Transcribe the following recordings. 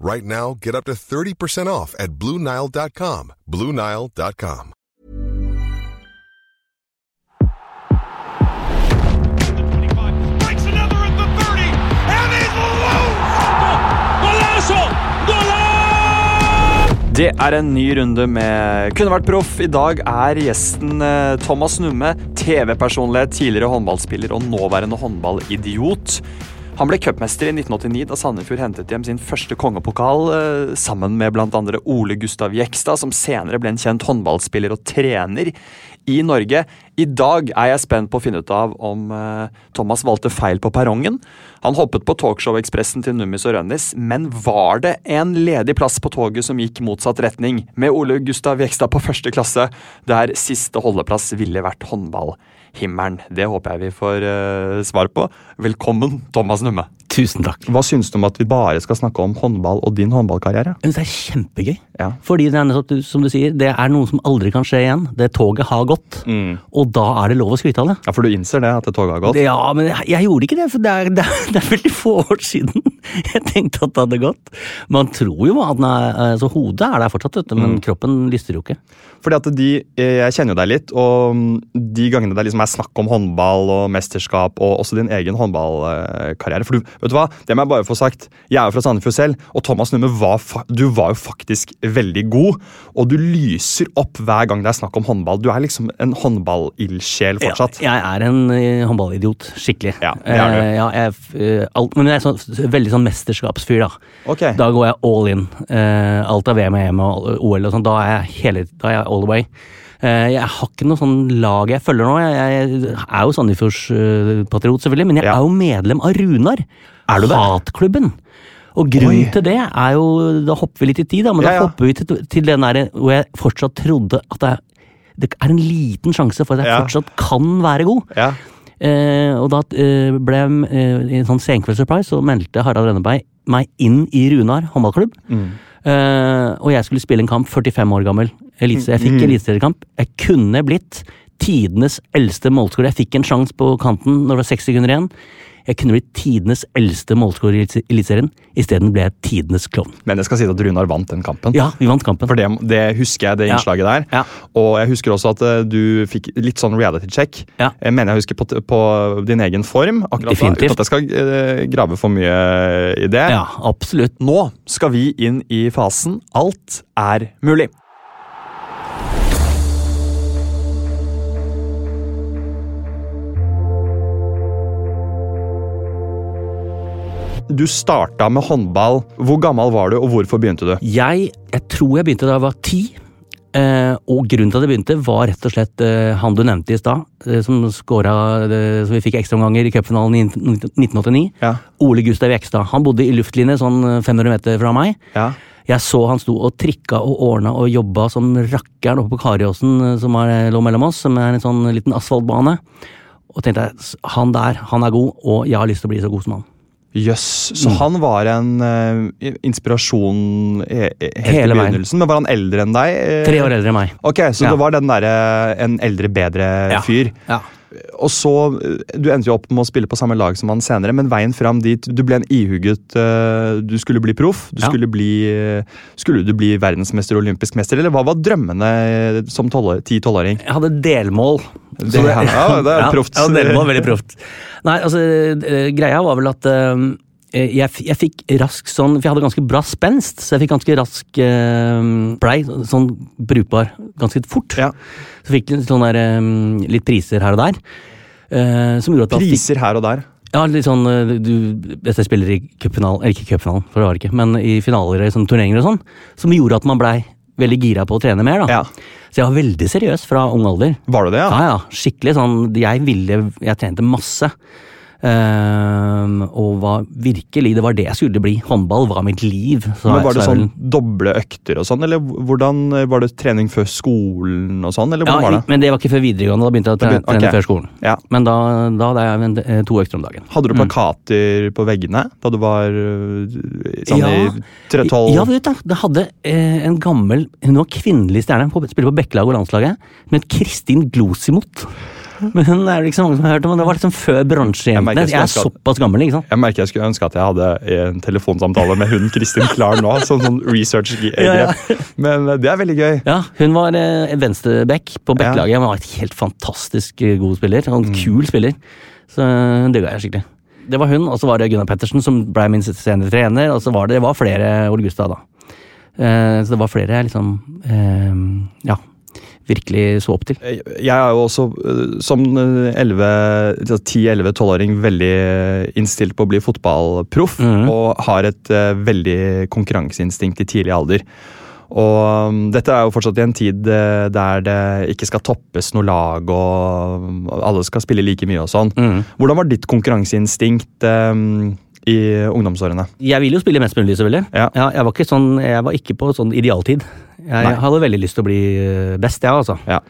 Right now, get up to 30% off at BlueNile.com. BlueNile.com. Breaks another at the 30, and he's loose! Det er en ny runde med Kunne vært proff. I dag er gjesten eh, Thomas Numme. TV-personlighet, tidligere håndballspiller og nåværende håndballidiot. Han ble cupmester i 1989 da Sandefjord hentet hjem sin første kongepokal eh, sammen med bl.a. Ole Gustav Jekstad, som senere ble en kjent håndballspiller og trener i Norge. I dag er jeg spent på å finne ut av om eh, Thomas valgte feil på perrongen. Han hoppet på Talkshow-ekspressen til Nummis og Rønnis, men var det en ledig plass på toget som gikk motsatt retning, med Ole Gustav Jekstad på første klasse, der siste holdeplass ville vært håndballhimmelen? Det håper jeg vi får uh, svar på. Velkommen, Thomas Numme. Tusen takk. Hva syns du om at vi bare skal snakke om håndball og din håndballkarriere? Det er kjempegøy. Ja. Fordi det er som du sier, det er noe som aldri kan skje igjen. Det toget har gått, og da er det lov å skryte av det. Ja, For du innser det, at det toget har gått? det ja, men jeg, jeg gjorde ikke det, for det er, det, er, det er veldig få år siden jeg tenkte at det hadde gått. Man tror jo at er, altså hodet er der fortsatt, vet du, men kroppen lyster jo ikke. Fordi at de, Jeg kjenner jo deg litt, og mm, de gangene det liksom er snakk om håndball og mesterskap, og også din egen håndballkarriere For du, vet du hva, det må jeg bare få sagt. Jeg er jo fra Sandefjord selv, og Thomas Numme var, du var jo faktisk veldig god. Og du lyser opp hver gang det er snakk om håndball. Du er liksom en håndballildsjel fortsatt. Ja, jeg er en eh, håndballidiot, skikkelig. Ja, det er du. Eh, ja, jeg, eh, alt, men jeg er så, veldig sånn mesterskapsfyr, da. Okay. Da går jeg all in. Uh, alt av VM og EM og OL og sånn. Da er jeg hele, da er jeg all the way. Uh, jeg har ikke noe sånn lag jeg følger nå. Jeg, jeg er jo Sandefjordspatriot, selvfølgelig, men jeg Ja. er jo medlem av Runar. Er du det? Hatklubben. Og grunnen Oi. til det er jo Da hopper vi litt i tid, da, men Ja, da ja. hopper vi til, til den der hvor jeg fortsatt trodde at er, det er en liten sjanse for at jeg fortsatt kan være god. Ja. Eh, og da eh, ble eh, i en sånn senkveldssurprise, så meldte Harald Rønneberg meg inn i Runar håndballklubb. Eh, og jeg skulle spille en kamp 45 år gammel. Elise, jeg fikk eliteseriekamp. Jeg kunne blitt tidenes eldste målskårer. Jeg fikk en sjanse på kanten når det var seks sekunder igjen. Jeg kunne blitt tidenes eldste målskårer i Elite- Eliteserien. Isteden ble jeg tidenes klovn. Men jeg skal si at Runar vant den kampen. Ja, vi vant kampen. For det, det husker jeg, det Ja. innslaget der. Ja. Og jeg husker også at eh, du fikk litt sånn reality check. Ja. Jeg mener jeg husker på, på din egen form akkurat Definitivt. da. Uten at jeg skal eh, grave for mye i det. Ja, absolutt. Nå skal vi inn i fasen Alt er mulig. Du starta med håndball. Hvor gammel var du, og hvorfor begynte du? Jeg, jeg tror jeg begynte da jeg var ti. Eh, og grunnen til at jeg begynte, var rett og slett eh, han du nevnte i stad, eh, som skåra eh, Så vi fikk ekstraomganger i cupfinalen i 1989. Ja. Ole Gustav Jekstad. Han bodde i luftlinje sånn eh, 500 meter fra meg. Ja. Jeg så han sto og trikka og ordna og jobba som rakkeren oppe på Kariåsen, eh, som er, lå mellom oss, som er en sånn liten asfaltbane. Og tenkte jeg, han der, han er god, og jeg har lyst til å bli så god som han. Jøss. Så han var en uh, inspirasjon he helt Hele i veien. begynnelsen. Men var han eldre enn deg? Eh, Tre år eldre enn meg. Ok, Så Ja. det var den derre en eldre, bedre Ja. fyr. Ja. Og så, eh, Du endte jo opp med å spille på samme lag som han senere, men veien fram dit Du ble en ihugget eh, Du skulle bli proff. Du Ja. skulle bli eh, Skulle du bli verdensmester og olympisk mester, eller hva var drømmene som 10-12-åring? Jeg hadde delmål. Det- ja, det er proft. Ja, delmål, veldig proft. Nei, altså, greia var vel at eh, jeg, jeg fikk rask sånn For jeg hadde ganske bra spenst, så jeg fikk ganske rask eh, Blei sånn brukbar ganske fort. Ja. Så fikk jeg sånn der, eh, litt priser her og der. eh, som gjorde at Priser fikk her og der. Ja, litt sånn du, Hvis jeg spiller i cupfinalen, eller ikke cupfinalen, for det var det ikke, men i finaler i sånne turneringer og sånn, som gjorde at man blei veldig gira på å trene mer. da. Ja. Så jeg var veldig seriøs fra ung alder. Var du det, ja? Ja, ja. Skikkelig sånn Jeg ville Jeg trente masse. Ehm, og var virkelig Det var det jeg skulle bli. Håndball var mitt liv. Så, Men Var det sånn doble økter og sånn, eller hvordan Var det trening før skolen og sånn, eller ja, var det? Men det var ikke før videregående. Da begynte jeg å trene, okay. før skolen. Ja. Men da, da hadde jeg en- eh, to økter om dagen. Hadde du Mm. plakater på veggene da du var øh, sånn Ja. i tre- tolv Ja, vet du, det hadde eh, en gammel Hun var kvinnelig stjerne, spiller på Bekkelaget og landslaget, med Kristin Glosimot. Men hun er det ikke så mange som har hørt om, men det var liksom før bronsejentene. jeg Jeg er såpass gammel, ikke sant. Jeg merker jeg skulle ønske at jeg hadde en telefonsamtale med hun Kristin Klar nå. Sånn, sånn research-grep. Ja, Men eh, det er veldig gøy. Ja, hun var eh, venstreback på Ja. Bekkelaget. Hun var et helt fantastisk eh, god spiller. Og en kul spiller. Så hun digga jeg skikkelig. Det var hun, og så var det Gunnar Pettersen som ble min senere trener. Og så var det, det var flere Ole Gustav, da. Eh, så det var flere liksom eh, Ja, virkelig så opp til. Jeg er jo også øh, som 10-11-12-åring veldig øh, innstilt på å bli fotballproff. Mhm. Og har et veldig konkurranseinstinkt i tidlig alder. Og um, dette er jo fortsatt i en tid uh, der det ikke skal toppes noe lag, og alle skal spille like mye og sånn. Mhm. Hvordan var ditt konkurranseinstinkt um, i ungdomsårene? Jeg ville jo spille mest mulig, selvfølgelig. Ja. jeg, var ikke sånn, jeg var ikke på sånn idealtid. Jeg Nei. hadde veldig lyst til å bli eh, best, jeg, altså. Ja.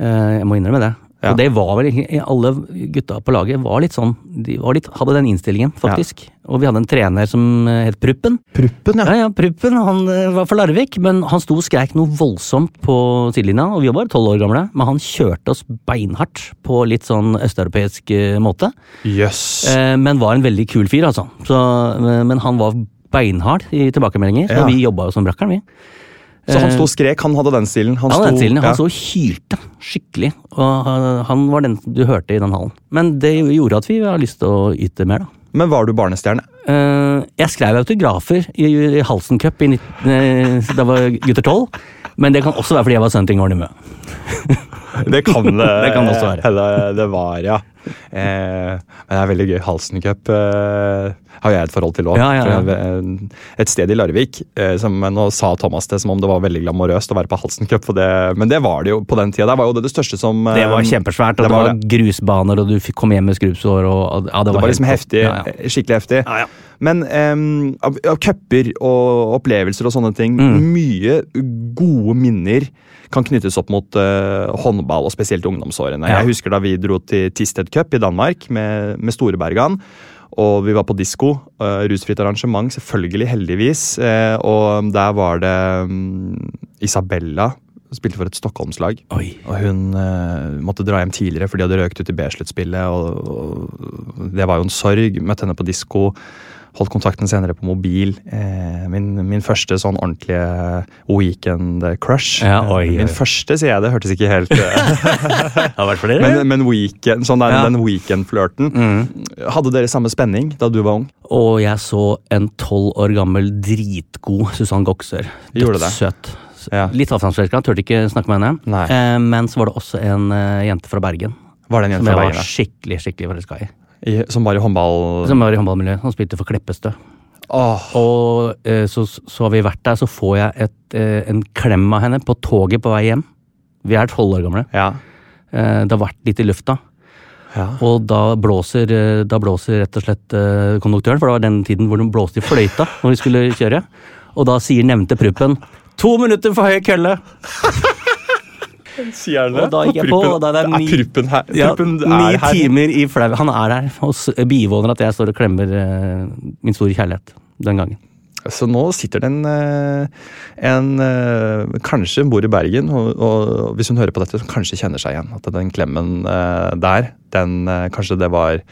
Eh, Jeg må innrømme det. Ja. Og det var vel Alle gutta på laget var litt sånn De var litt, hadde den innstillingen, faktisk. Og vi hadde en trener som eh, het Pruppen. Pruppen, Ja, ja, ja Pruppen han var for Larvik, men han sto og skreik noe voldsomt på sidelinja. Og vi var bare tolv år gamle, men han kjørte oss beinhardt på litt sånn østeuropeisk måte. Eh, Men var en veldig kul fyr, altså. Så, men han var beinhard i tilbakemeldinger, så Ja. vi jobba jo som rakkeren, vi. Så han sto og skrek, han hadde den stilen? Han hadde den stilen, ja. han så og hylte skikkelig, og han- han var den du hørte i den hallen. Men det gjorde at vi har lyst til å yte mer, da. Men var du barnestjerne? Eh, jeg skrev autografer i, i Halsen Cup i 19, eh, da var gutter 12, men det kan også være fordi jeg var sønnen til Ingvar Nymø. Det kan det, Det kan også være. hende det var, ja. Eh, men det er veldig gøy. Halsen Cup eh, har jeg et forhold til òg. Ja, ja, ja. Et sted i Larvik. Eh, som, nå sa Thomas det som om det var veldig glamorøst å være på Halsen Cup. Det, men det var det jo på den tida. Det var jo det det største som eh, Det var kjempesvært, og det det var var, grusbaner, og du fikk komme hjem med skrubbsår, og ja, det Det var, var liksom heftig. Ja, ja. Skikkelig heftig. Men um, av, av cuper og opplevelser og sånne ting, Mm. mye gode minner kan knyttes opp mot uh, håndball, og spesielt ungdomsårene. Ja. Jeg husker da vi dro til Tisted Cup i Danmark med, med Storebergan. Og vi var på disko. Uh, rusfritt arrangement, selvfølgelig, heldigvis. Uh, og der var det um, Isabella. Spilte for et Stockholmslag. Oi. Og hun uh, måtte dra hjem tidligere, for de hadde røkt ut i B-sluttspillet. Og, og det var jo en sorg. Møtte henne på disko. Holdt kontakten senere på mobil. Eh, min, min første sånn ordentlige weekend-crush. Ja, oi. Min første, sier jeg. Det hørtes ikke helt eh, Det har. Men, men weekend, sånn der, Ja. den weekend-flørten. Hadde dere samme spenning da du var ung? Og jeg så en tolv år gammel dritgod Susann Goksør. Dødssøt. Søt. Ja. Litt avstandsforelska, turte ikke snakke med henne. Nei. Eh, men så var det også en eh, jente fra Bergen Var det en som jente jeg Bergen? var jeg da? skikkelig skikkelig forelska i. I- Som var i håndball... Som var i håndballmiljøet. Han spilte for Kleppestø. Oh. Og eh, så, så har vi vært der, så får jeg et, eh, en klem av henne på toget på vei hjem. Vi er tolv år gamle. ja. Eh, det har vært litt i lufta. ja. Og da blåser, da blåser rett og slett konduktøren, for det var den tiden hvor de blåste i fløyta når vi skulle kjøre. Og da sier nevnte pruppen To minutter for høy kølle! Sier han det? Og da gikk jeg på, og da er ni- Pruppen her? Ja, Pruppen ni er her. timer i flau. Han er der og bivåner at jeg står og klemmer eh, min store kjærlighet den gangen. Så nå sitter det en, eh, en eh, Kanskje hun bor i Bergen, og, og hvis hun hører på dette, så kanskje kjenner seg igjen. At den klemmen eh, der, den, kanskje det var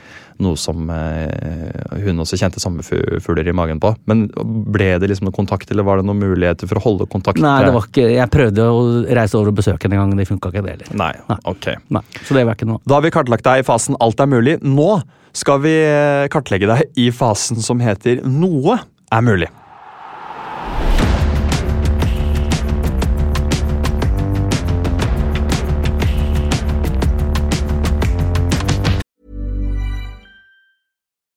noe som eh, hun også kjente sommerfugler i magen på. Men ble det liksom noe kontakt, eller var det noen muligheter for å holde kontakt? Nei, det var ikke Jeg prøvde å reise over og besøke henne en gang, det funka ikke det heller. Nei, Nei. ok. Nei, så det var ikke noe. Da har vi kartlagt deg i fasen alt er mulig. Nå skal vi eh, kartlegge deg i fasen som heter noe er mulig.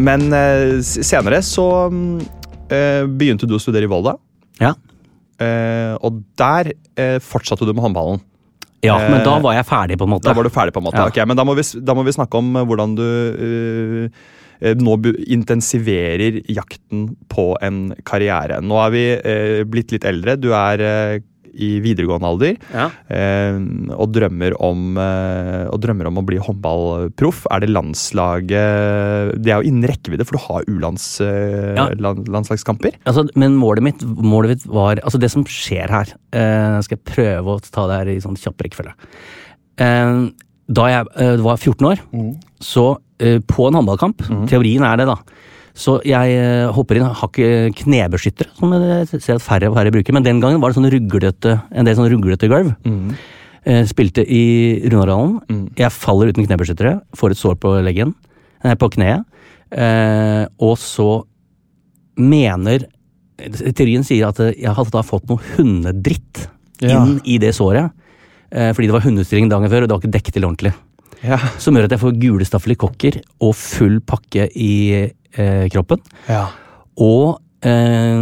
Men eh, senere så mm, eh, begynte du å studere i Volda. Ja. Eh, og der fortsatte du med håndballen. Ja, men da var jeg ferdig, på en måte. Da var du ferdig, på en måte. Ja. Ok, men da må, vi, da må vi snakke om hvordan du eh, nå intensiverer jakten på en karriere. Nå er vi uh, blitt litt eldre. Du er eh, i videregående alder Ja. eh, og, drømmer om, eh, og drømmer om å bli håndballproff. Er det landslaget Det er jo innen rekkevidde, for du har U-landslagskamper. eh, Ja. Altså, men målet mitt, målet mitt var Altså, det som skjer her eh, Skal jeg prøve å ta det her i sånn kjapp rekkefølge. Da jeg var 14 år, så eh, på en håndballkamp Teorien er det, da. Så jeg eh, hopper inn, har ikke knebeskyttere, som jeg ser at færre og færre bruker. Men den gangen var det sånn ruglete, en del sånn ruglete gulv. Mm. spilte i Runardalen. Jeg faller uten knebeskyttere, får et sår på leggen, nei, på kneet. Eh, og så mener Teorien sier at jeg hadde da fått noe hundedritt Ja. inn i det såret. Eh, fordi det var hundestring dagen før, og det var ikke dekket til ordentlig. Ja. Som gjør at jeg får gule staffelikokker og full pakke i eh, kroppen. Ja. Og eh,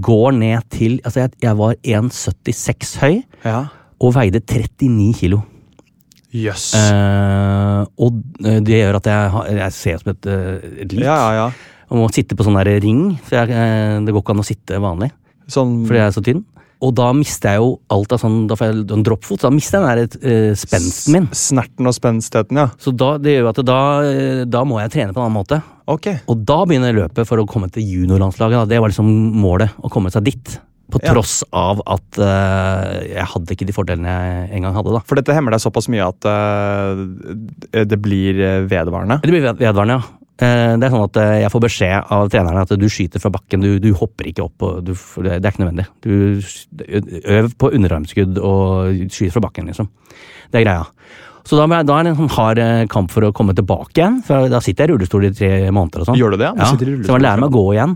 går ned til Altså, jeg, jeg var 1,76 høy ja. og veide 39 kilo. Jøss. Eh, og eh, det gjør at jeg, har- jeg ser ut som et, eh, et lik. ja, ja, ja. Og må sitte på sånn der ring, for jeg, eh, det går ikke an å sitte vanlig. Sånn Fordi jeg er så tynn. Og da mister jeg jo alt av sånn Da får jeg en droppfot, så da mister jeg den der eh, spensten min. Snerten og spenstheten, ja. Så da, det gjør jo at da, eh, da må jeg trene på en annen måte. Ok. Og da begynner løpet for å komme til juniorlandslaget. Det var liksom målet, å komme seg dit. På Ja. tross av at uh, jeg hadde ikke de fordelene jeg en gang hadde. da. For dette hemmer deg såpass mye at uh, det blir eh, vedvarende. Det blir vedvarende, ja. Det er sånn at Jeg får beskjed av treneren at du skyter fra bakken, du, du hopper ikke opp. Og du, det er ikke nødvendig. Du øver Øv på underarmskudd og skyt fra bakken, liksom. Det er greia. Så da, da er det en sånn hard eh, kamp for å komme tilbake igjen. For da sitter jeg i rullestol i tre måneder og sånn. Gjør du det? Du Ja, sitter i så rullestol jeg må lære meg å gå igjen.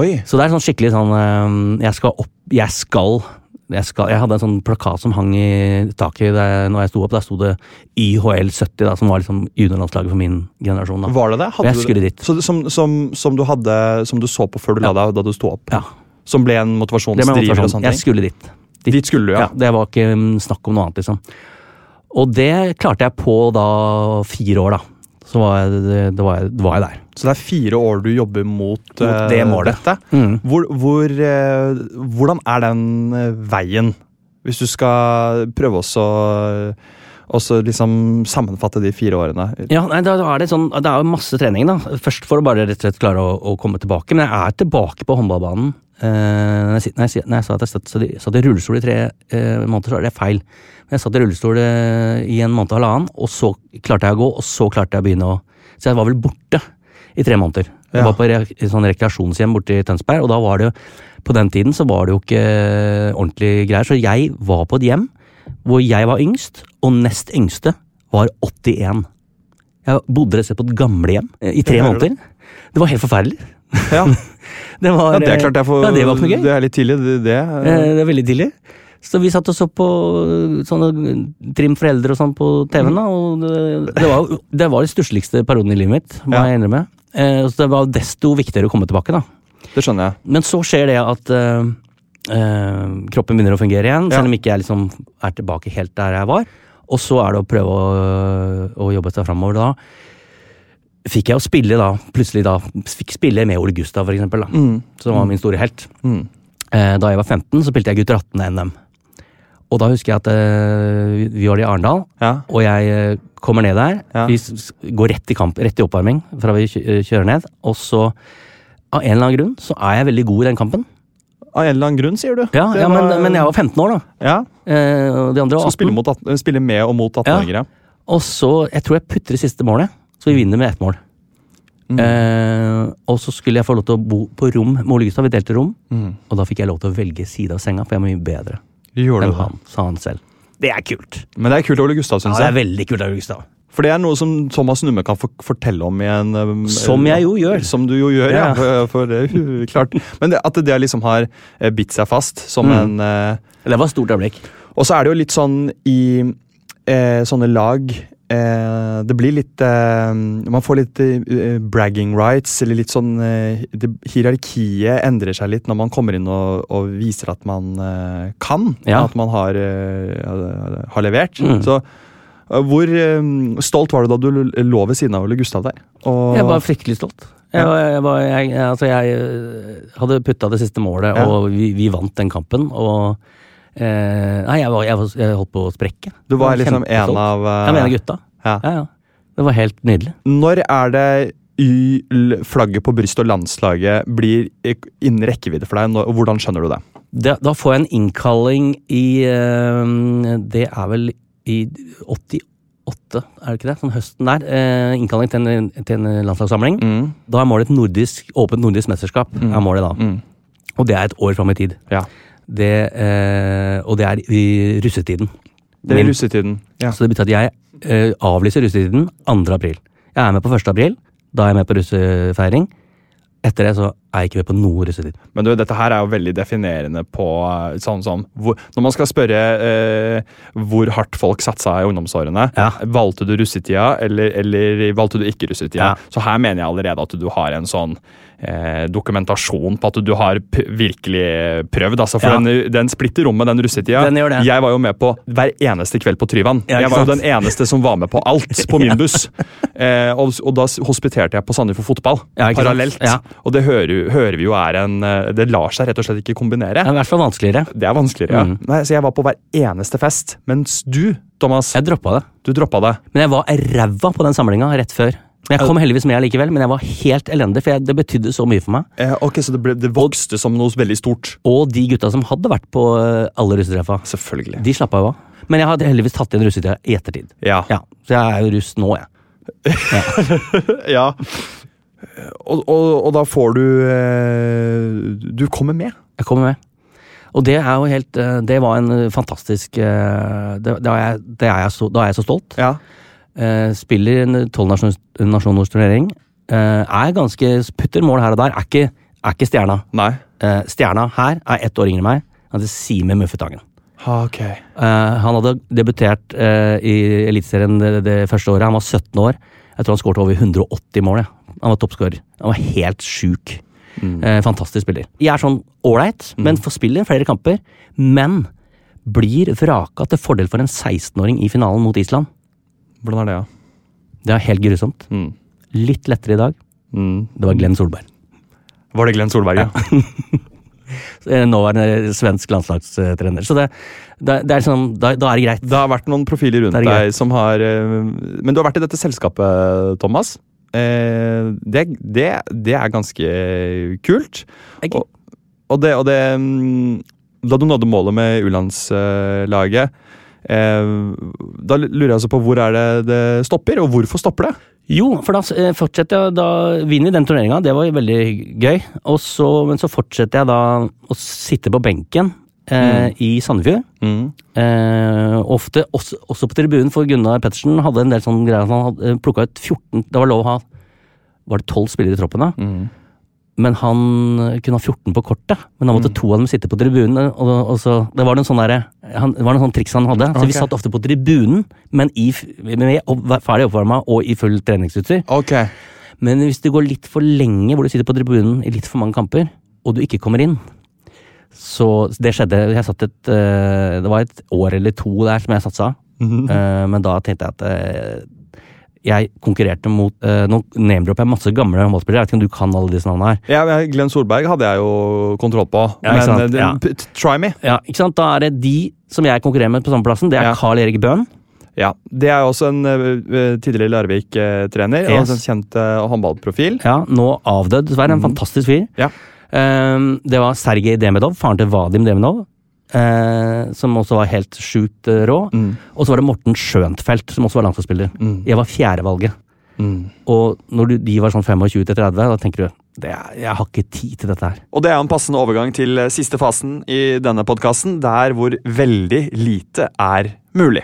Oi. Så det er sånn skikkelig sånn eh, Jeg skal opp Jeg skal jeg, skal, jeg hadde en sånn plakat som hang i taket der, når jeg sto opp. Der sto det YHL 70, da, som var liksom juniorlandslaget for min generasjon. Da. Var det det? Hadde jeg skulle dit. Så, som, som, som, du hadde, som du så på før du la deg da du sto opp? Ja. Som ble en motivasjonsdriver motivasjon. Jeg skulle dit. dit. Dit skulle du, ja. Det var ikke um, snakk om noe annet, liksom. Og det klarte jeg på da fire år, da. Så var jeg, det, var jeg, det var jeg der. Så det er fire år du jobber mot, mot det målet. dette. Mm. Hvor, hvor, eh, hvordan er den eh, veien? Hvis du skal prøve også også liksom sammenfatte de fire årene. Ja, nei, da er det sånn, det er jo masse trening, da. Først for å bare rett og slett klare å, å komme tilbake. Men jeg er tilbake på håndballbanen. Eh, når, jeg, når, jeg, når jeg sa at jeg satt, satt i- rullestol i tre eh, måneder, så er det feil. Men jeg satt i rullestol eh, i en måned og halvannen, og så klarte jeg å gå, og så klarte jeg å begynne å Så jeg var vel borte i tre måneder. Jeg Ja. var på re, i sånn rekreasjonshjem borte i Tønsberg, og da var det jo På den tiden så var det jo ikke ordentlig greier, så jeg var på et hjem hvor jeg var yngst, og nest yngste var 81. Jeg bodde rett og slett på et gamlehjem eh, i tre måneder. Det var helt forferdelig. Ja, Det var, ja det er klart det er, for, ja, det var ikke noe gøy. Det er litt tidlig, det. det Eh, Det er veldig tidlig. Så vi satt og så på sånne Trim for eldre og sånn på TV-en, da. Og det, det var det var den stussligste perioden i livet mitt, må Ja. jeg innrømme. Eh, Så det var desto viktigere å komme tilbake, da. det skjønner jeg. Men så skjer det at eh, eh, kroppen begynner å fungere igjen, selv om ikke jeg liksom er tilbake helt der jeg var. Og så er det å prøve å, å jobbe seg framover. Da fikk jeg å spille, da. Plutselig da. Fikk spille med Ole Gustav, for eksempel. Da, Mm. Som var min store helt. Mm. Eh, da jeg var 15, så spilte jeg gutter 18 NM. Og da husker jeg at eh, vi var i Arendal, Ja. og jeg eh, kommer ned der. Ja. Vi går rett i kamp, rett i oppvarming fra vi eh, kjører ned. Og så, av en eller annen grunn, så er jeg veldig god i den kampen. Av en eller annen grunn, sier du. Ja, ja var- men, men jeg var 15 år, da. ja. Eh, de andre var Så 18. spille, mot 18, spille med og mot 18-åringere. Og så, jeg tror jeg putter det siste målet, så vi vinner med ett mål. Mm. Eh, og så skulle jeg få lov til å bo på rom med Ole Gustav, vi delte rom. Mm. Og da fikk jeg lov til å velge side av senga, for jeg var mye bedre Gjorde enn det? han, sa han selv. Det er kult. Men det er kult Ole Gustav, Ja, syns det er veldig kult Ole Gustav. For det er noe som Thomas Numme kan fortelle om i en um, Som jeg jo gjør. Som du jo gjør, ja. Ja. For, for det, er jo klart. Men det, at det liksom har eh, bitt seg fast som Mm. en eh, Det var et stort øyeblikk. Og så er det jo litt sånn i eh, sånne lag eh, Det blir litt eh, Man får litt eh, bragging rights, eller litt sånn eh, det, Hierarkiet endrer seg litt når man kommer inn og, og viser at man eh, kan. Ja. At man har, eh, har levert. Mm. Så hvor stolt var du da du lå ved siden av Ole Gustav der? Og, Jeg var fryktelig stolt. Jeg, var, jeg, var, jeg, altså jeg hadde putta det siste målet, Ja. og vi, vi vant den kampen. Og eh, Nei, jeg, var, jeg, var, jeg holdt på å sprekke. du var var liksom en av uh, Jeg av gutta. ja. Ja, ja. Det var helt nydelig. Når er det Y-flagget på brystet og landslaget blir innen rekkevidde for deg, og hvordan skjønner du det? Da, da får jeg en innkalling i øh, Det er vel i 88, er det ikke det? Sånn høsten der. Eh, innkalling til en, til en landslagssamling. Da er målet et nordisk, åpent nordisk mesterskap. er målet da. Mm. Og det er et år fram i tid. Ja. Det, eh, og det er i russetiden. Det er i russetiden. Ja. Så det betyr at jeg eh, avlyser russetiden 2. april. Jeg er med på 1. april. Da er jeg med på russefeiring. Etter det så er jeg ikke med på noe russetid. Men du, dette her er jo veldig definerende på eh, sånn som hvor, Når man skal spørre eh, hvor hardt folk satsa i ungdomsårene, Ja. valgte du russetida, eller, eller valgte du ikke russetida? Ja. Så her mener jeg allerede at du har en sånn eh, dokumentasjon på at du har virkelig prøvd. Altså, for Ja. den, den splitter rommet, den russetida. Den. Jeg var jo med på hver eneste kveld på Tryvann. Ja, jeg var jo den eneste som var med på alt på min buss. eh, og, og da hospiterte jeg på Sandefjord Fotball Ja, parallelt. Og det hører, hører vi jo er en eh, Det lar seg rett og slett ikke kombinere. Det er i hvert fall vanskeligere. Det er vanskeligere, ja. Mm. Nei, så jeg var på hver eneste fest, mens du, Thomas, Jeg droppa det. du droppa det. Men jeg var ræva på den samlinga rett før. Jeg kom heldigvis med likevel, men jeg var helt elendig, for jeg, det betydde så mye for meg. Eh, ok, Så det, ble, det vokste som noe veldig stort. Og de gutta som hadde vært på eh, alle russetreffa, Selvfølgelig. de slappa jo av. Men jeg hadde heldigvis tatt inn russetida i ettertid. Ja. Ja, Så jeg er jo russ nå, jeg. ja. Og, og, og da får du eh, Du kommer med. Jeg kommer med. Og det er jo helt eh, Det var en fantastisk eh, det, er jeg, det er jeg så, da er jeg så stolt. Ja. Eh, Spiller en tolvnasjoners turnering. Eh, Er ganske Putter mål her og der. Er ikke, er ikke stjerna. Nei. Eh, Stjerna her er ett år yngre enn meg. Han heter Simen Muffetangen. Okay. ok. Han hadde debutert i Eliteserien det, det første året. Han var 17 år. Jeg tror han skåret over 180 mål. Ja. Han var toppskårer. Han var helt sjuk. Eh, fantastisk spiller. Jeg er sånn ålreit, men får spille flere kamper. Men blir vraka til fordel for en 16-åring i finalen mot Island. Hvordan er det, da? Det er helt grusomt. Mm. Litt lettere i dag. Det var Glenn Solberg. Var det Glenn Solberg, ja? Eh, Nåværende svensk landslagstrener. Så det, det, det er sånn, da, da er det greit. Det har vært noen profiler rundt deg som har eh, Men du har vært i dette selskapet, Thomas. Eh, Det, det, det er ganske kult. Og, og det, og det mm, Da du nådde målet med U-landslaget, da lurer jeg altså på hvor er det det stopper, og hvorfor stopper det? Jo, for da eh, fortsetter jeg da vinner den turneringa, det var veldig gøy. Og så, men så fortsetter jeg da å sitte på benken eh, i Sandefjord. Eh, ofte også, også på tribunen, for Gunnar Pettersen hadde en del sånne greier. Han hadde plukka ut 14 Det var lov å ha Var det 12 spillere i troppen da? Men han kunne ha 14 på kortet. Men da måtte to av dem sitte på tribunen. Og, og så, det var noen sånne, der, han, det var noen sånne triks han hadde. Så vi satt ofte på tribunen, men i, med opp, ferdig oppvarma og i full treningsutstyr. Okay. Men hvis du går litt for lenge, hvor du sitter på tribunen i litt for mange kamper, og du ikke kommer inn Så det skjedde. Jeg satt et eh, Det var et år eller to der som jeg satsa. Eh, men da tenkte jeg at eh, jeg konkurrerte mot uh, Nå name-dropper jeg masse gamle håndballspillere. Jeg vet ikke om du kan alle disse navnene her. Ja, Glenn Solberg hadde jeg jo kontroll på. Ja, men eh, Ja. try me. Ja, ikke sant? Da er det de som jeg konkurrerer med på samme plassen. Det er Ja. Carl Erik Bøhn. Ja, Det er jo også en uh, tidligere Larvik-trener. og Yes. en kjent uh, håndballprofil. Ja, nå avdød, dessverre. En fantastisk fyr. Ja. Um, det var Sergej Demidov, faren til Vadim Demidov. Eh, som også var helt sjukt rå. rå. Og så var det Morten Skjøntfelt, som også var landslagsspiller. Jeg var fjerdevalget. Og når du, de var sånn 25-30, da tenker du det er, jeg har ikke tid til dette her. Og det er en passende overgang til eh, siste fasen i denne podkasten, der hvor veldig lite er mulig.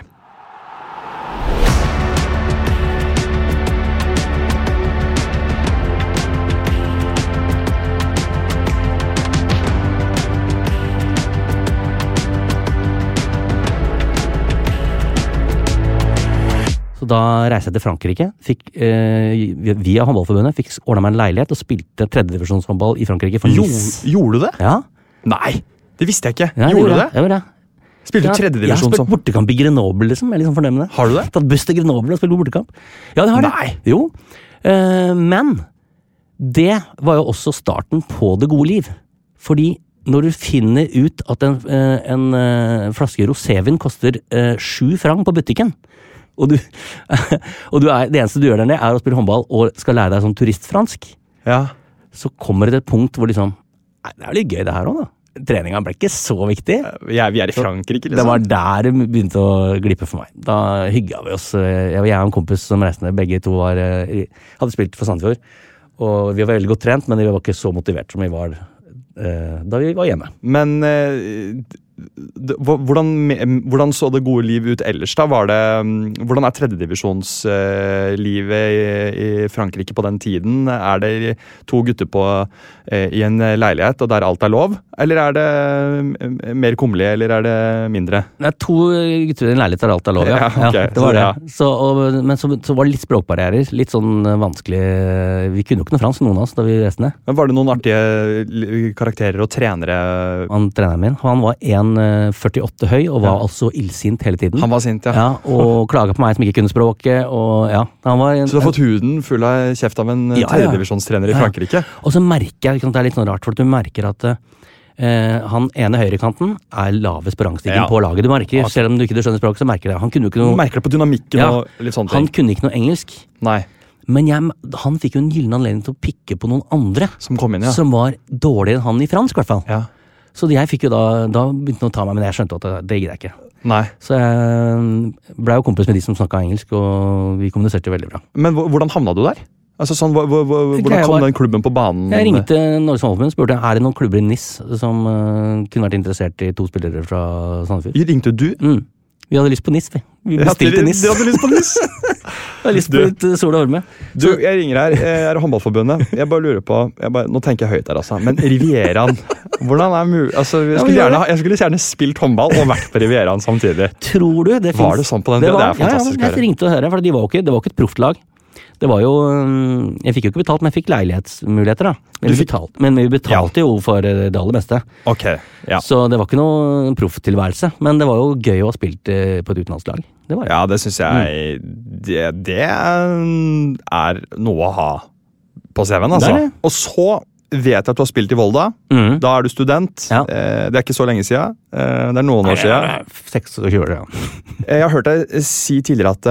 Så da reiste jeg til Frankrike. Fikk, eh, via håndballforbundet fikk ordna meg en leilighet og spilte tredjedivisjonshåndball i Frankrike for Jo, gjorde du det? Ja, Nei, det visste jeg ikke. ja, gjorde du det? Jeg gjorde det. Spilte du Jeg har spilt bortekamp i Grenoble, liksom. Jeg er liksom sånn fornøyd med det. Har du det? Tatt buss til Grenoble og spilt bortekamp. Ja, det har jeg. Nei. Jo. Eh, men det var jo også starten på det gode liv. Fordi når du finner ut at en, en, en eh, flaske rosévin koster eh, sju franc på butikken, og, du, og du er, det eneste du gjør der nede, er å spille håndball og skal lære deg sånn turistfransk, Ja. så kommer det til et punkt hvor liksom Nei, det er litt gøy det her òg, da. Treninga ble ikke så viktig. Ja, vi er i Frankrike, Det var liksom. der det begynte å glippe for meg. Da hygga vi oss. eh, Jeg, og en kompis som reiste ned, begge to var, eh, hadde spilt for Sandefjord. Og vi var veldig godt trent, men vi var ikke så motivert som vi var eh, da vi var hjemme. Men eh, hvordan, hvordan så det gode liv ut ellers, da? Var det, mm, hvordan er tredjedivisjonslivet i, i Frankrike på den tiden? Er det to gutter på, eh, i en leilighet, og der alt er lov? Eller er det mm, mer kummerlig, eller er det mindre? Det er to gutter i en leilighet der alt er lov, ja. Ja, ok, det var det. Så, og, men så, så var det litt språkbarrierer. Litt sånn vanskelig Vi kunne jo ikke noe fransk, noen av oss, da vi reiste ned. Men Var det noen artige karakterer og trenere? Han treneren min han var 1,48 høy og var altså illsint hele tiden. Han var sint, ja. ja, Og klaga på meg som ikke kunne språket. Og ja, han var en, Så du har fått huden full av kjeft av en Ja, ja. tredjedivisjonstrener i Ja. Frankrike? Og så merker jeg, det er litt sånn rart, for du merker at Uh, han ene høyrekanten er lavest på rangstigen Ja. på laget. Du merker, Selv om du ikke skjønner språket, så merker det. Han kunne jo ikke noe, merker det på dynamikken Ja. og litt sånne ting. han kunne ikke noe engelsk. Nei, Men jeg, han fikk jo en gyllen anledning til å pikke på noen andre som kom inn, ja. som var dårligere enn han i fransk, i hvert fall. ja. Så jeg fikk jo da, da begynte han å ta meg, men jeg skjønte at det, det gidder jeg ikke. Nei. Så jeg ble jo kompis med de som snakka engelsk, og vi kommuniserte veldig bra. Men hvordan havna du der? Altså sånn, hvor, hvor, hvor, Hvordan kom den klubben på banen? Jeg ringte Norges Håndballforbund og spurte er det noen klubber i NIS som eh, kunne vært interessert i to spillere fra Sandefjord. Ringte du? Mm. Vi hadde lyst på NIS, vi. Vi bestilte NIS. Du hadde lyst på NIS? Jeg har lyst på litt eh, Sol og Orme. Du, jeg ringer her. Jeg er Håndballforbundet. Jeg bare lurer på bare, Nå tenker jeg høyt her, altså. Men Rivieraen Hvordan er mulig altså, jeg, skulle gjerne, jeg skulle gjerne spilt håndball og vært på Rivieraen samtidig. Tror du det Var finnes- det sånn på den det tida? var, Det er fantastisk Ja, ja, jeg ringte og hørte, for de var ikke, det var ikke et proftlag. Det var jo Jeg fikk jo ikke betalt, men jeg fikk leilighetsmuligheter, da. Men, fikk- betalte, men vi betalte jo for det aller beste. Ok, ja. Så det var ikke noe profftilværelse. Men det var jo gøy å ha spilt eh, på et utenlandslag. Det var det. Ja, det syns jeg det, det er noe å ha på CV-en, altså. Det det. Og så vet jeg at du har spilt i Volda. Mm. Da er du student. Ja. Eh, Det er ikke så lenge siden. Eh, Det er noen år siden. 26 år, ja. Eh, Jeg har hørt deg si tidligere at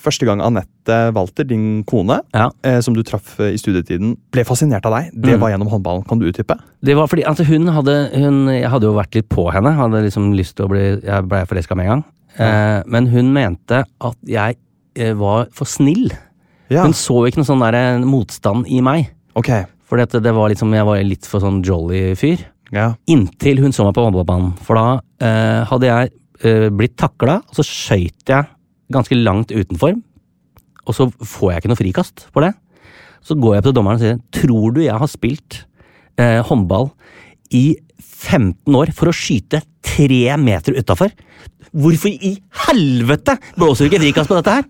første gang Anette Walter, din kone, Ja. som du traff i studietiden, ble fascinert av deg, det Mm. var gjennom håndballen. Kan du utdype? Det var fordi altså hun hadde hun, Jeg hadde jo vært litt på henne. Hadde liksom lyst til å bli Jeg ble forelska med en gang. Ja. men hun mente at jeg var for snill. Hun så ikke noe sånn der motstand i meg. Ok. Fordi at det var liksom, jeg var litt for sånn jolly fyr. Ja. Inntil hun så meg på håndballbanen. For da eh, hadde jeg eh, blitt takla, og så skøyt jeg ganske langt utenfor. Og så får jeg ikke noe frikast for det. Så går jeg til dommeren og sier Tror du jeg har spilt eh, håndball i 15 år for å skyte tre meter utafor? Hvorfor i helvete blåser du ikke frikast på dette her?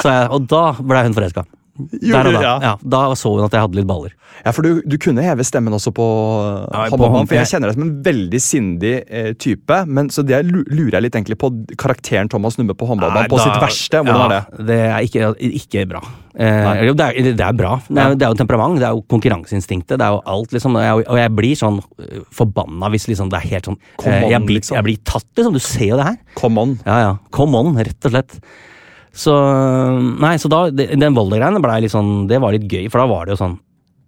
Så jeg, og da ble hun forelska. Der og da. ja. Ja, da så hun at jeg hadde litt baller. Ja, for du, du kunne heve stemmen også på Ja, på håndballbanen. For jeg kjenner deg som en veldig sindig eh, type. Men Så det lurer jeg litt egentlig på karakteren Thomas Numme på håndballbanen. På da, sitt verste. Hvordan ja, er det? Det er ikke, ikke bra. Eh, det, er, det er bra. Det er, det er jo temperament, det er jo konkurranseinstinktet, det er jo alt, liksom. Og jeg, og jeg blir sånn øh, forbanna hvis liksom det er helt sånn eh, on, jeg, blir, liksom. jeg blir tatt, liksom. Du ser jo det her. Come on. Ja, ja. Come on, rett og slett. Så Nei, så da det- Den Volda-greiene blei litt sånn Det var litt gøy, for da var det jo sånn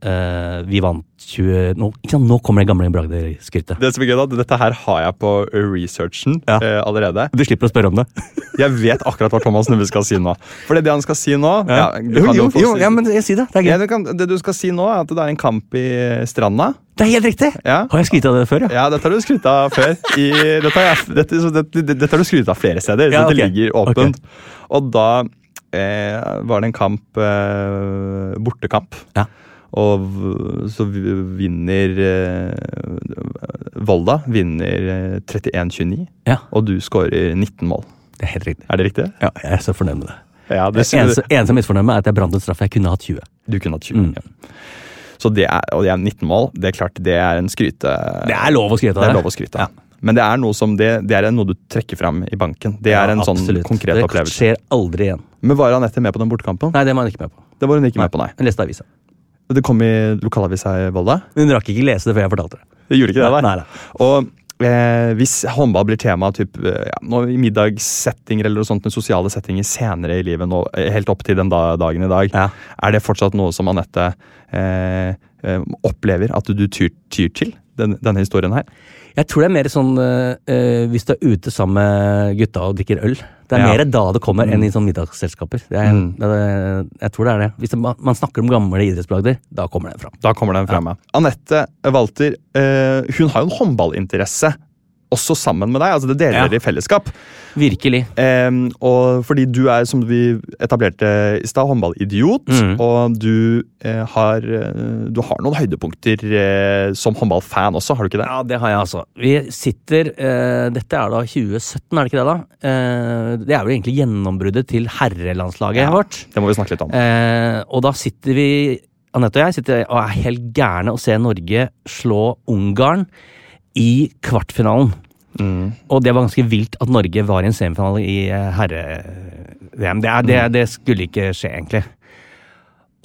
eh, Vi vant 20 Nå, sant, nå kommer det gamle bragder-skrytet. Det som er gøy da, Dette her har jeg på researchen Ja. uh, allerede. Du slipper å spørre om det. Jeg vet akkurat hva Thomas Nubbe skal si nå. For det, det han skal si nå ja. du jo, kan jo, si- ja, men jeg, sier det. Det er gøy. Ja, det, kan, det du skal si nå, er at det er en kamp i Stranda. Det er helt riktig! Ja. Har jeg skrytt av det før, ja? Ja, dette har du skrytt av før. I, dette, har jeg, dette, så dette, dette har du skrytt av flere steder. Ja, okay. det ligger åpent. Og da eh, var det en kamp eh, Bortekamp. Ja. Og så vinner eh, Volda vinner eh, 31-29, Ja. og du skårer 19 mål. Det er helt riktig. Er det riktig? Ja, jeg er så fornøyd med det. Ja, Det eneste, eneste misfornøyd med er at jeg brant en straff. Jeg kunne hatt 20. Du kunne hatt 20. Mm. Ja. Så det er, og det er 19 mål. Det er klart det er en skryte... Det er lov å skryte av Det er lov å skryte av. Men det er noe som det, det er noe du trekker fram i banken. Det er Ja, en sånn konkret opplevelse. det skjer aldri igjen. Men var Anette med på den bortekampen? Nei, det var hun ikke med på. Det var hun ikke med på, nei. Hun leste avisa. Det kom i lokalavisa i Volda? Hun rakk ikke lese det før jeg fortalte det. Det gjorde ikke det, Nei, nei. Og eh, hvis håndball blir tema typ, eh, ja, nå, i middagssettinger eller noe sånt, med sosiale settinger senere i livet, nå, eh, helt opp til den da, dagen i dag, Ja. er det fortsatt noe som Anette eh, eh, opplever at du tyr, tyr til? Den, denne historien her? Jeg tror det er mer sånn eh, hvis du er ute sammen med gutta og drikker øl. Det er Ja. mer da det kommer enn i sånn middagsselskaper. Det er, Mm. det jeg tror det er det. Hvis det, man snakker om gamle idrettsbragder, da kommer den fram. Da kommer den frem, ja. Anette Walter, eh, hun har jo en håndballinteresse. Også sammen med deg. altså Det deler Ja. dere i fellesskap. Virkelig. Um, og fordi du er, som vi etablerte i stad, håndballidiot. Mm. Og du, uh, har, eh, du har noen høydepunkter uh, som håndballfan også, har du ikke det? Ja, det har jeg altså. Vi sitter uh, Dette er da 2017, er det ikke det? da? Det er jo egentlig gjennombruddet til herrelandslaget Ja. vårt. Det må vi snakke litt om. Og da sitter vi, Anette og jeg, sitter og er helt gærne å se Norge slå Ungarn i kvartfinalen. Mm. Og det var ganske vilt at Norge var i en semifinale i eh, herre-VM. Det, det, det skulle ikke skje, egentlig.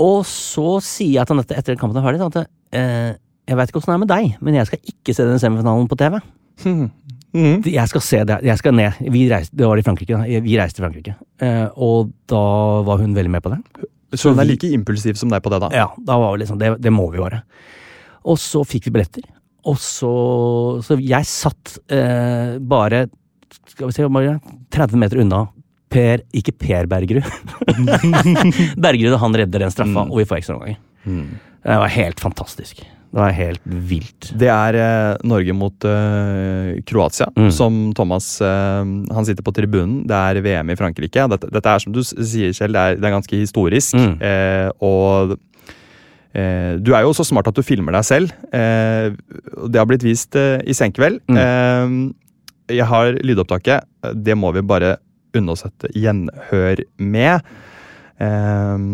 Og så sier jeg til Anette etter at kampen er ferdig, at eh, jeg veit ikke åssen det er med deg, men jeg skal ikke se den semifinalen på TV. Mm. Jeg skal se det. Jeg skal ned. Vi reiste, det var i Frankrike. da. Vi reiste til Frankrike. Eh, og da var hun veldig med på det. Så hun er like impulsiv som deg på det, da? Ja, da var vi liksom, det, det må vi være. Og så fikk vi billetter. Og så Så jeg satt eh, bare skal vi se, bare 30 meter unna Per Ikke Per Bergerud. Bergerud, han redder den straffa, og vi får ekstraomganger. Mm. Det var helt fantastisk. Det var helt vilt. Det er eh, Norge mot eh, Kroatia, Mm. som Thomas eh, Han sitter på tribunen. Det er VM i Frankrike. Dette, dette er som du sier selv, det er, det er ganske historisk. Mm. Eh, og du er jo så smart at du filmer deg selv. Eh, det har blitt vist eh, i senkveld. Mm. Eh, jeg har lydopptaket. Det må vi bare unne oss et gjenhør med. Eh,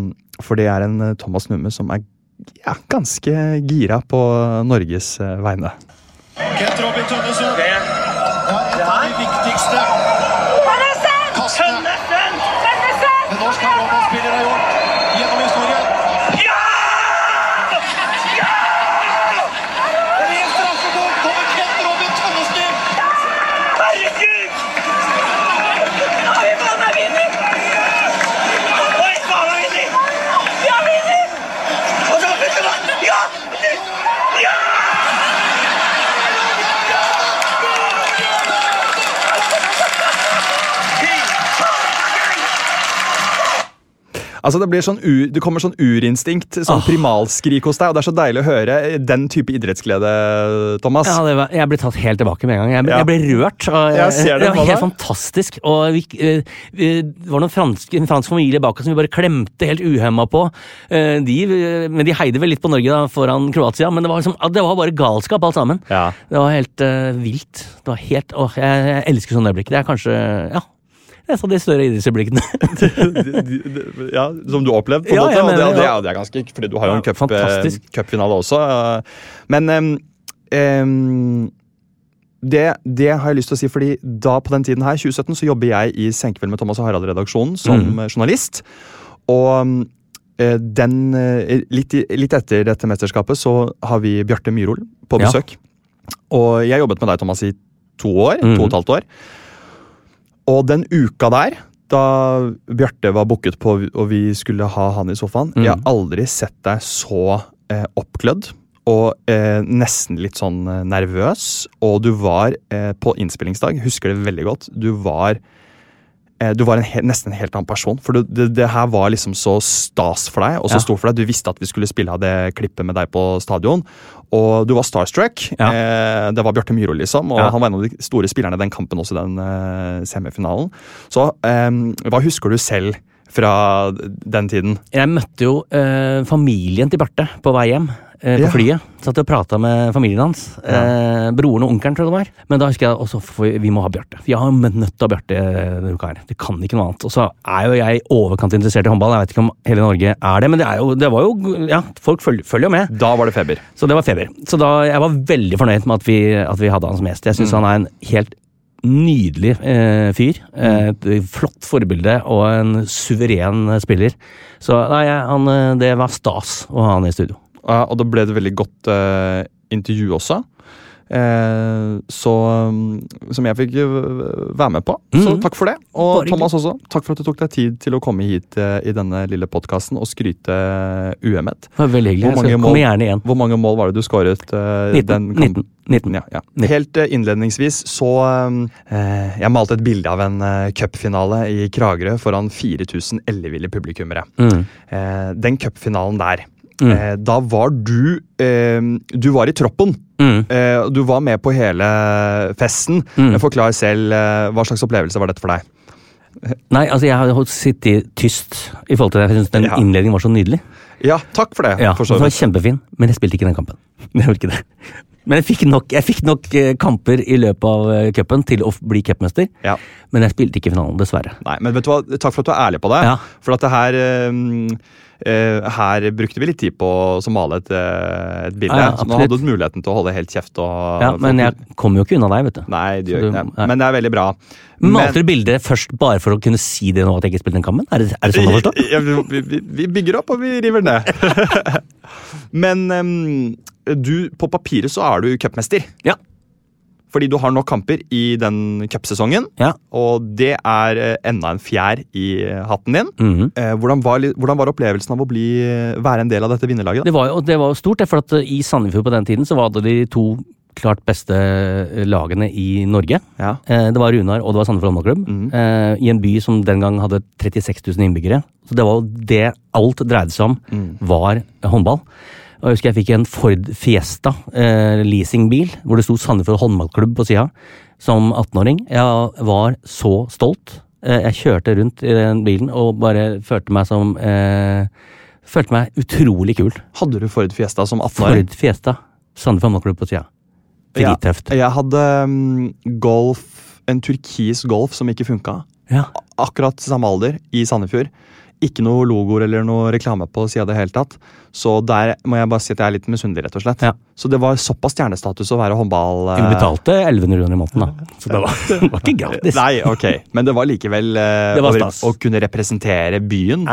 for det er en eh, Thomas Numme som er ja, ganske gira på Norges eh, vegne. Kent Robin Tønnesen. Det, er det av de viktigste Altså Det blir sånn u, det kommer sånn urinstinkt, sånn oh. primalskrik hos deg. Og det er så deilig å høre den type idrettsglede, Thomas. Ja, det var, jeg ble tatt helt tilbake med en gang. Jeg, ble- Ja. jeg ble rørt. Og, Jeg ser det det var helt fantastisk. Og vi, eh, vi, det var noen franske, en fransk familie bak oss som vi bare klemte helt uhemma på. Eh, De, men de heide vel litt på Norge da, foran Kroatia, men det var, liksom, det var bare galskap alt sammen. Ja. Det var helt uh, vilt. Det var helt, åh, jeg, jeg elsker sånne øyeblikk. Det er kanskje ja, et av de større idrettsøyeblikkene. ja, Som du har opplevd, på en Ja, måte. Mener, og det, ja. det er ganske Fordi du har jo en Ja, eh, fantastisk. cupfinale også. Men um, um, det, det har jeg lyst til å si, fordi da på den tiden her, 2017, så jobber jeg i Senkveld med Thomas og Harald-redaksjonen som Mm. journalist. Og eh, den, eh, litt, litt etter dette mesterskapet så har vi Bjarte Myhrol på Ja. besøk. Og jeg jobbet med deg, Thomas, i to år. Mm. To og et halvt år. Og den uka der, da Bjarte var booket på og vi skulle ha han i sofaen Jeg har Mhm. aldri sett deg så eh, oppglødd og eh, nesten litt sånn eh, nervøs. Og du var eh, på innspillingsdag, husker det veldig godt. Du var du var en he nesten en helt annen person. For det, det, det her var liksom så stas for deg og så Ja. stort for deg. Du visste at vi skulle spille av det klippet med deg på stadion. Og du var starstruck. Ja. Eh, det var Bjarte Myhrvold, liksom. Og Ja. han var en av de store spillerne i den kampen også, den eh, semifinalen. Så eh, hva husker du selv fra den tiden? Jeg møtte jo eh, familien til Bjarte på vei hjem. Eh, på Ja. flyet. Satt og prata med familien hans. Eh, broren og onkelen, tror jeg det var. Men da husker jeg også for vi må ha Bjarte. Vi har nødt til å ha Bjarte denne uka her. Det kan ikke noe annet. Og så er jo jeg overkant interessert i håndball. Jeg vet ikke om hele Norge er det, men det, er jo, det var jo Ja, folk følger, jo med. Da var det feber. Så det var feber. Så da, jeg var veldig fornøyd med at vi, at vi hadde han som gjest. Jeg syns Mm. han er en helt nydelig eh, fyr. Eh, et flott forbilde og en suveren spiller. Så nei, han, eh, det var stas å ha han i studio. Ja, og da ble det veldig godt eh, intervju også. Eh, så um, Som jeg fikk eh, være med på. Så Mhm. takk for det. Og Bare Thomas også. Takk for at du tok deg tid til å komme hit eh, i denne lille podkasten og skryte UM-et. Det var veldig hyggelig. Jeg skal komme gjerne igjen. Hvor mange mål var det du skåret? eh, 19. den 19. 19. Ja, ja. Helt eh, innledningsvis så eh, Jeg malte et bilde av en eh, cupfinale i Kragerø foran 4000 elleville publikummere. Mm. Eh, den cupfinalen der, Mm. eh, da var du eh, Du var i troppen. Mm. Eh, du var med på hele festen. Mm. Forklar selv eh, hva slags opplevelse var dette for deg? Nei, altså jeg har sittet tyst i forhold til det. Jeg synes den Ja. innledningen var så nydelig. Ja, takk for det. Ja, for Den var kjempefin, men jeg spilte ikke den kampen. Jeg gjorde ikke det. Men jeg fikk nok, jeg fikk nok eh, kamper i løpet av eh, cupen til å bli cupmester. Ja. Men jeg spilte ikke finalen, dessverre. Nei, men vet du hva? Takk for at du er ærlig på det. Ja. For at det her eh, Her brukte vi litt tid på å male et, eh, et bilde. Ja, ja, så nå hadde du muligheten til å holde helt kjeft. Og, Ja, men jeg kommer jo ikke unna deg, vet du. Nei, det gjør ikke det. Men det er veldig bra. Malte du bildet først bare for å kunne si det nå at jeg ikke spilte den kampen? Er det, er det sånn å forstå? Ja, vi, vi, vi bygger opp, og vi river ned. Men um, du, på papiret så er du cupmester. Ja. Fordi du har nok kamper i den cupsesongen, Ja. og det er eh, enda en fjær i eh, hatten din. Mm -hmm. hvordan, var, hvordan var opplevelsen av å bli, være en del av dette vinnerlaget? Det var jo det var jo stort, for at i Sandefjord på den tiden så var det de to klart beste lagene i Norge. Ja. Det var Runar og det var Sandefjord håndballklubb. Mm. I en by som den gang hadde 36 000 innbyggere. Så det var jo det alt dreide seg om, Mm. var håndball. Og jeg husker jeg fikk en Ford Fiesta eh, leasingbil, hvor det sto Sandefjord håndballklubb på sida, som 18-åring. Jeg var så stolt. Eh, jeg kjørte rundt i den bilen og bare følte meg som eh, Følte meg utrolig kul. Hadde du Ford Fiesta som 18-åring? Ford Fiesta. Sandefjord håndballklubb på sida. Drittøft. Jeg, jeg hadde um, golf, en turkis golf som ikke funka. Ja. Akkurat samme alder, i Sandefjord. Ikke noe logoer eller noe reklame på sida i det hele tatt. Så der må jeg bare si at jeg er litt misunnelig, rett og slett. Så det var såpass stjernestatus å være håndball... Hun betalte 1100 kroner i måneden, da. Så det var, det var ikke gratis. Nei, ok. Men det var likevel eh, Det var å, å kunne representere byen.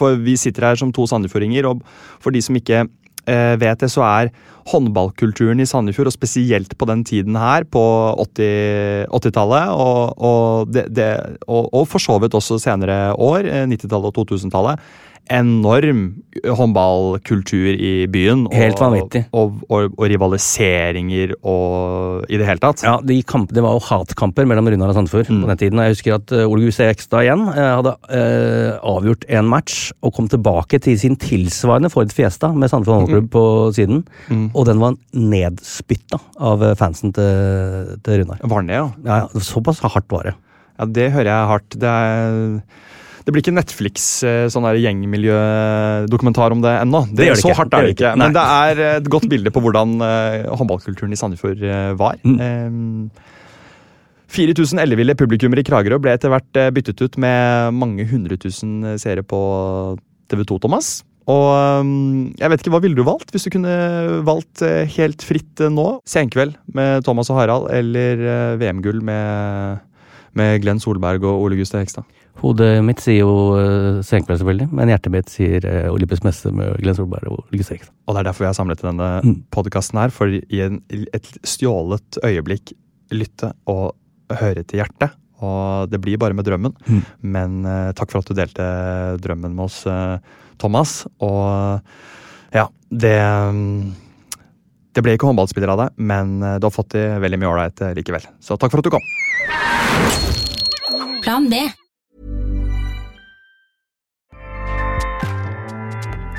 For vi sitter her som to sandefjordinger, og for de som ikke eh, vet det, så er håndballkulturen i Sandefjord, og spesielt på den tiden her, på 80 80-tallet, og, og, det, det, og, og for så vidt også senere år, eh, 90-tallet og 2000-tallet, enorm håndballkultur i byen. Og, Helt vanvittig. Og, og, og rivaliseringer og i det hele tatt. Ja, de kamp, Det var jo hatkamper mellom Runar og Sandefjord på den tiden. Jeg husker at uh, Ole Guse Ekstad igjen eh, hadde eh, avgjort en match og kom tilbake til sin tilsvarende Ford Fiesta med Sandefjord håndballklubb på siden. Og den var nedspytta av eh, fansen til, til Runar. Var den det, ja? Ja, ja, Såpass hardt var det. Ja, det hører jeg hardt. Det, er, det blir ikke Netflix eh, sånn gjengmiljødokumentar om det ennå. Det gjør det så ikke. hardt er det Det ikke. Men det er et godt bilde på hvordan eh, håndballkulturen i Sandefjord eh, var. Mm. Eh, 4000 elleville publikummere i Kragerø ble etter hvert eh, byttet ut med mange hundre tusen seere på TV 2, Thomas. Og jeg vet ikke, Hva ville du valgt hvis du kunne valgt eh, helt fritt eh, nå? Senkveld med Thomas og Harald eller eh, VM-gull med, med Glenn Solberg og Ole Gustav Hekstad? Hodet mitt sier jo uh, Senkveld, selvfølgelig, men hjertet mitt sier uh, Olympisk messe med Glenn Solberg og Ole Gustav Og det er derfor vi har samlet denne Mm. podkasten her, for i en, et stjålet øyeblikk lytte og høre til hjertet. Og det blir bare med drømmen. Mm. Men uh, takk for at du delte drømmen med oss, uh, Thomas. Og ja, det um, Det ble ikke håndballspiller av deg, men eh, du har fått i veldig mye ålreit eh, likevel. Så takk for at du kom. Plan B.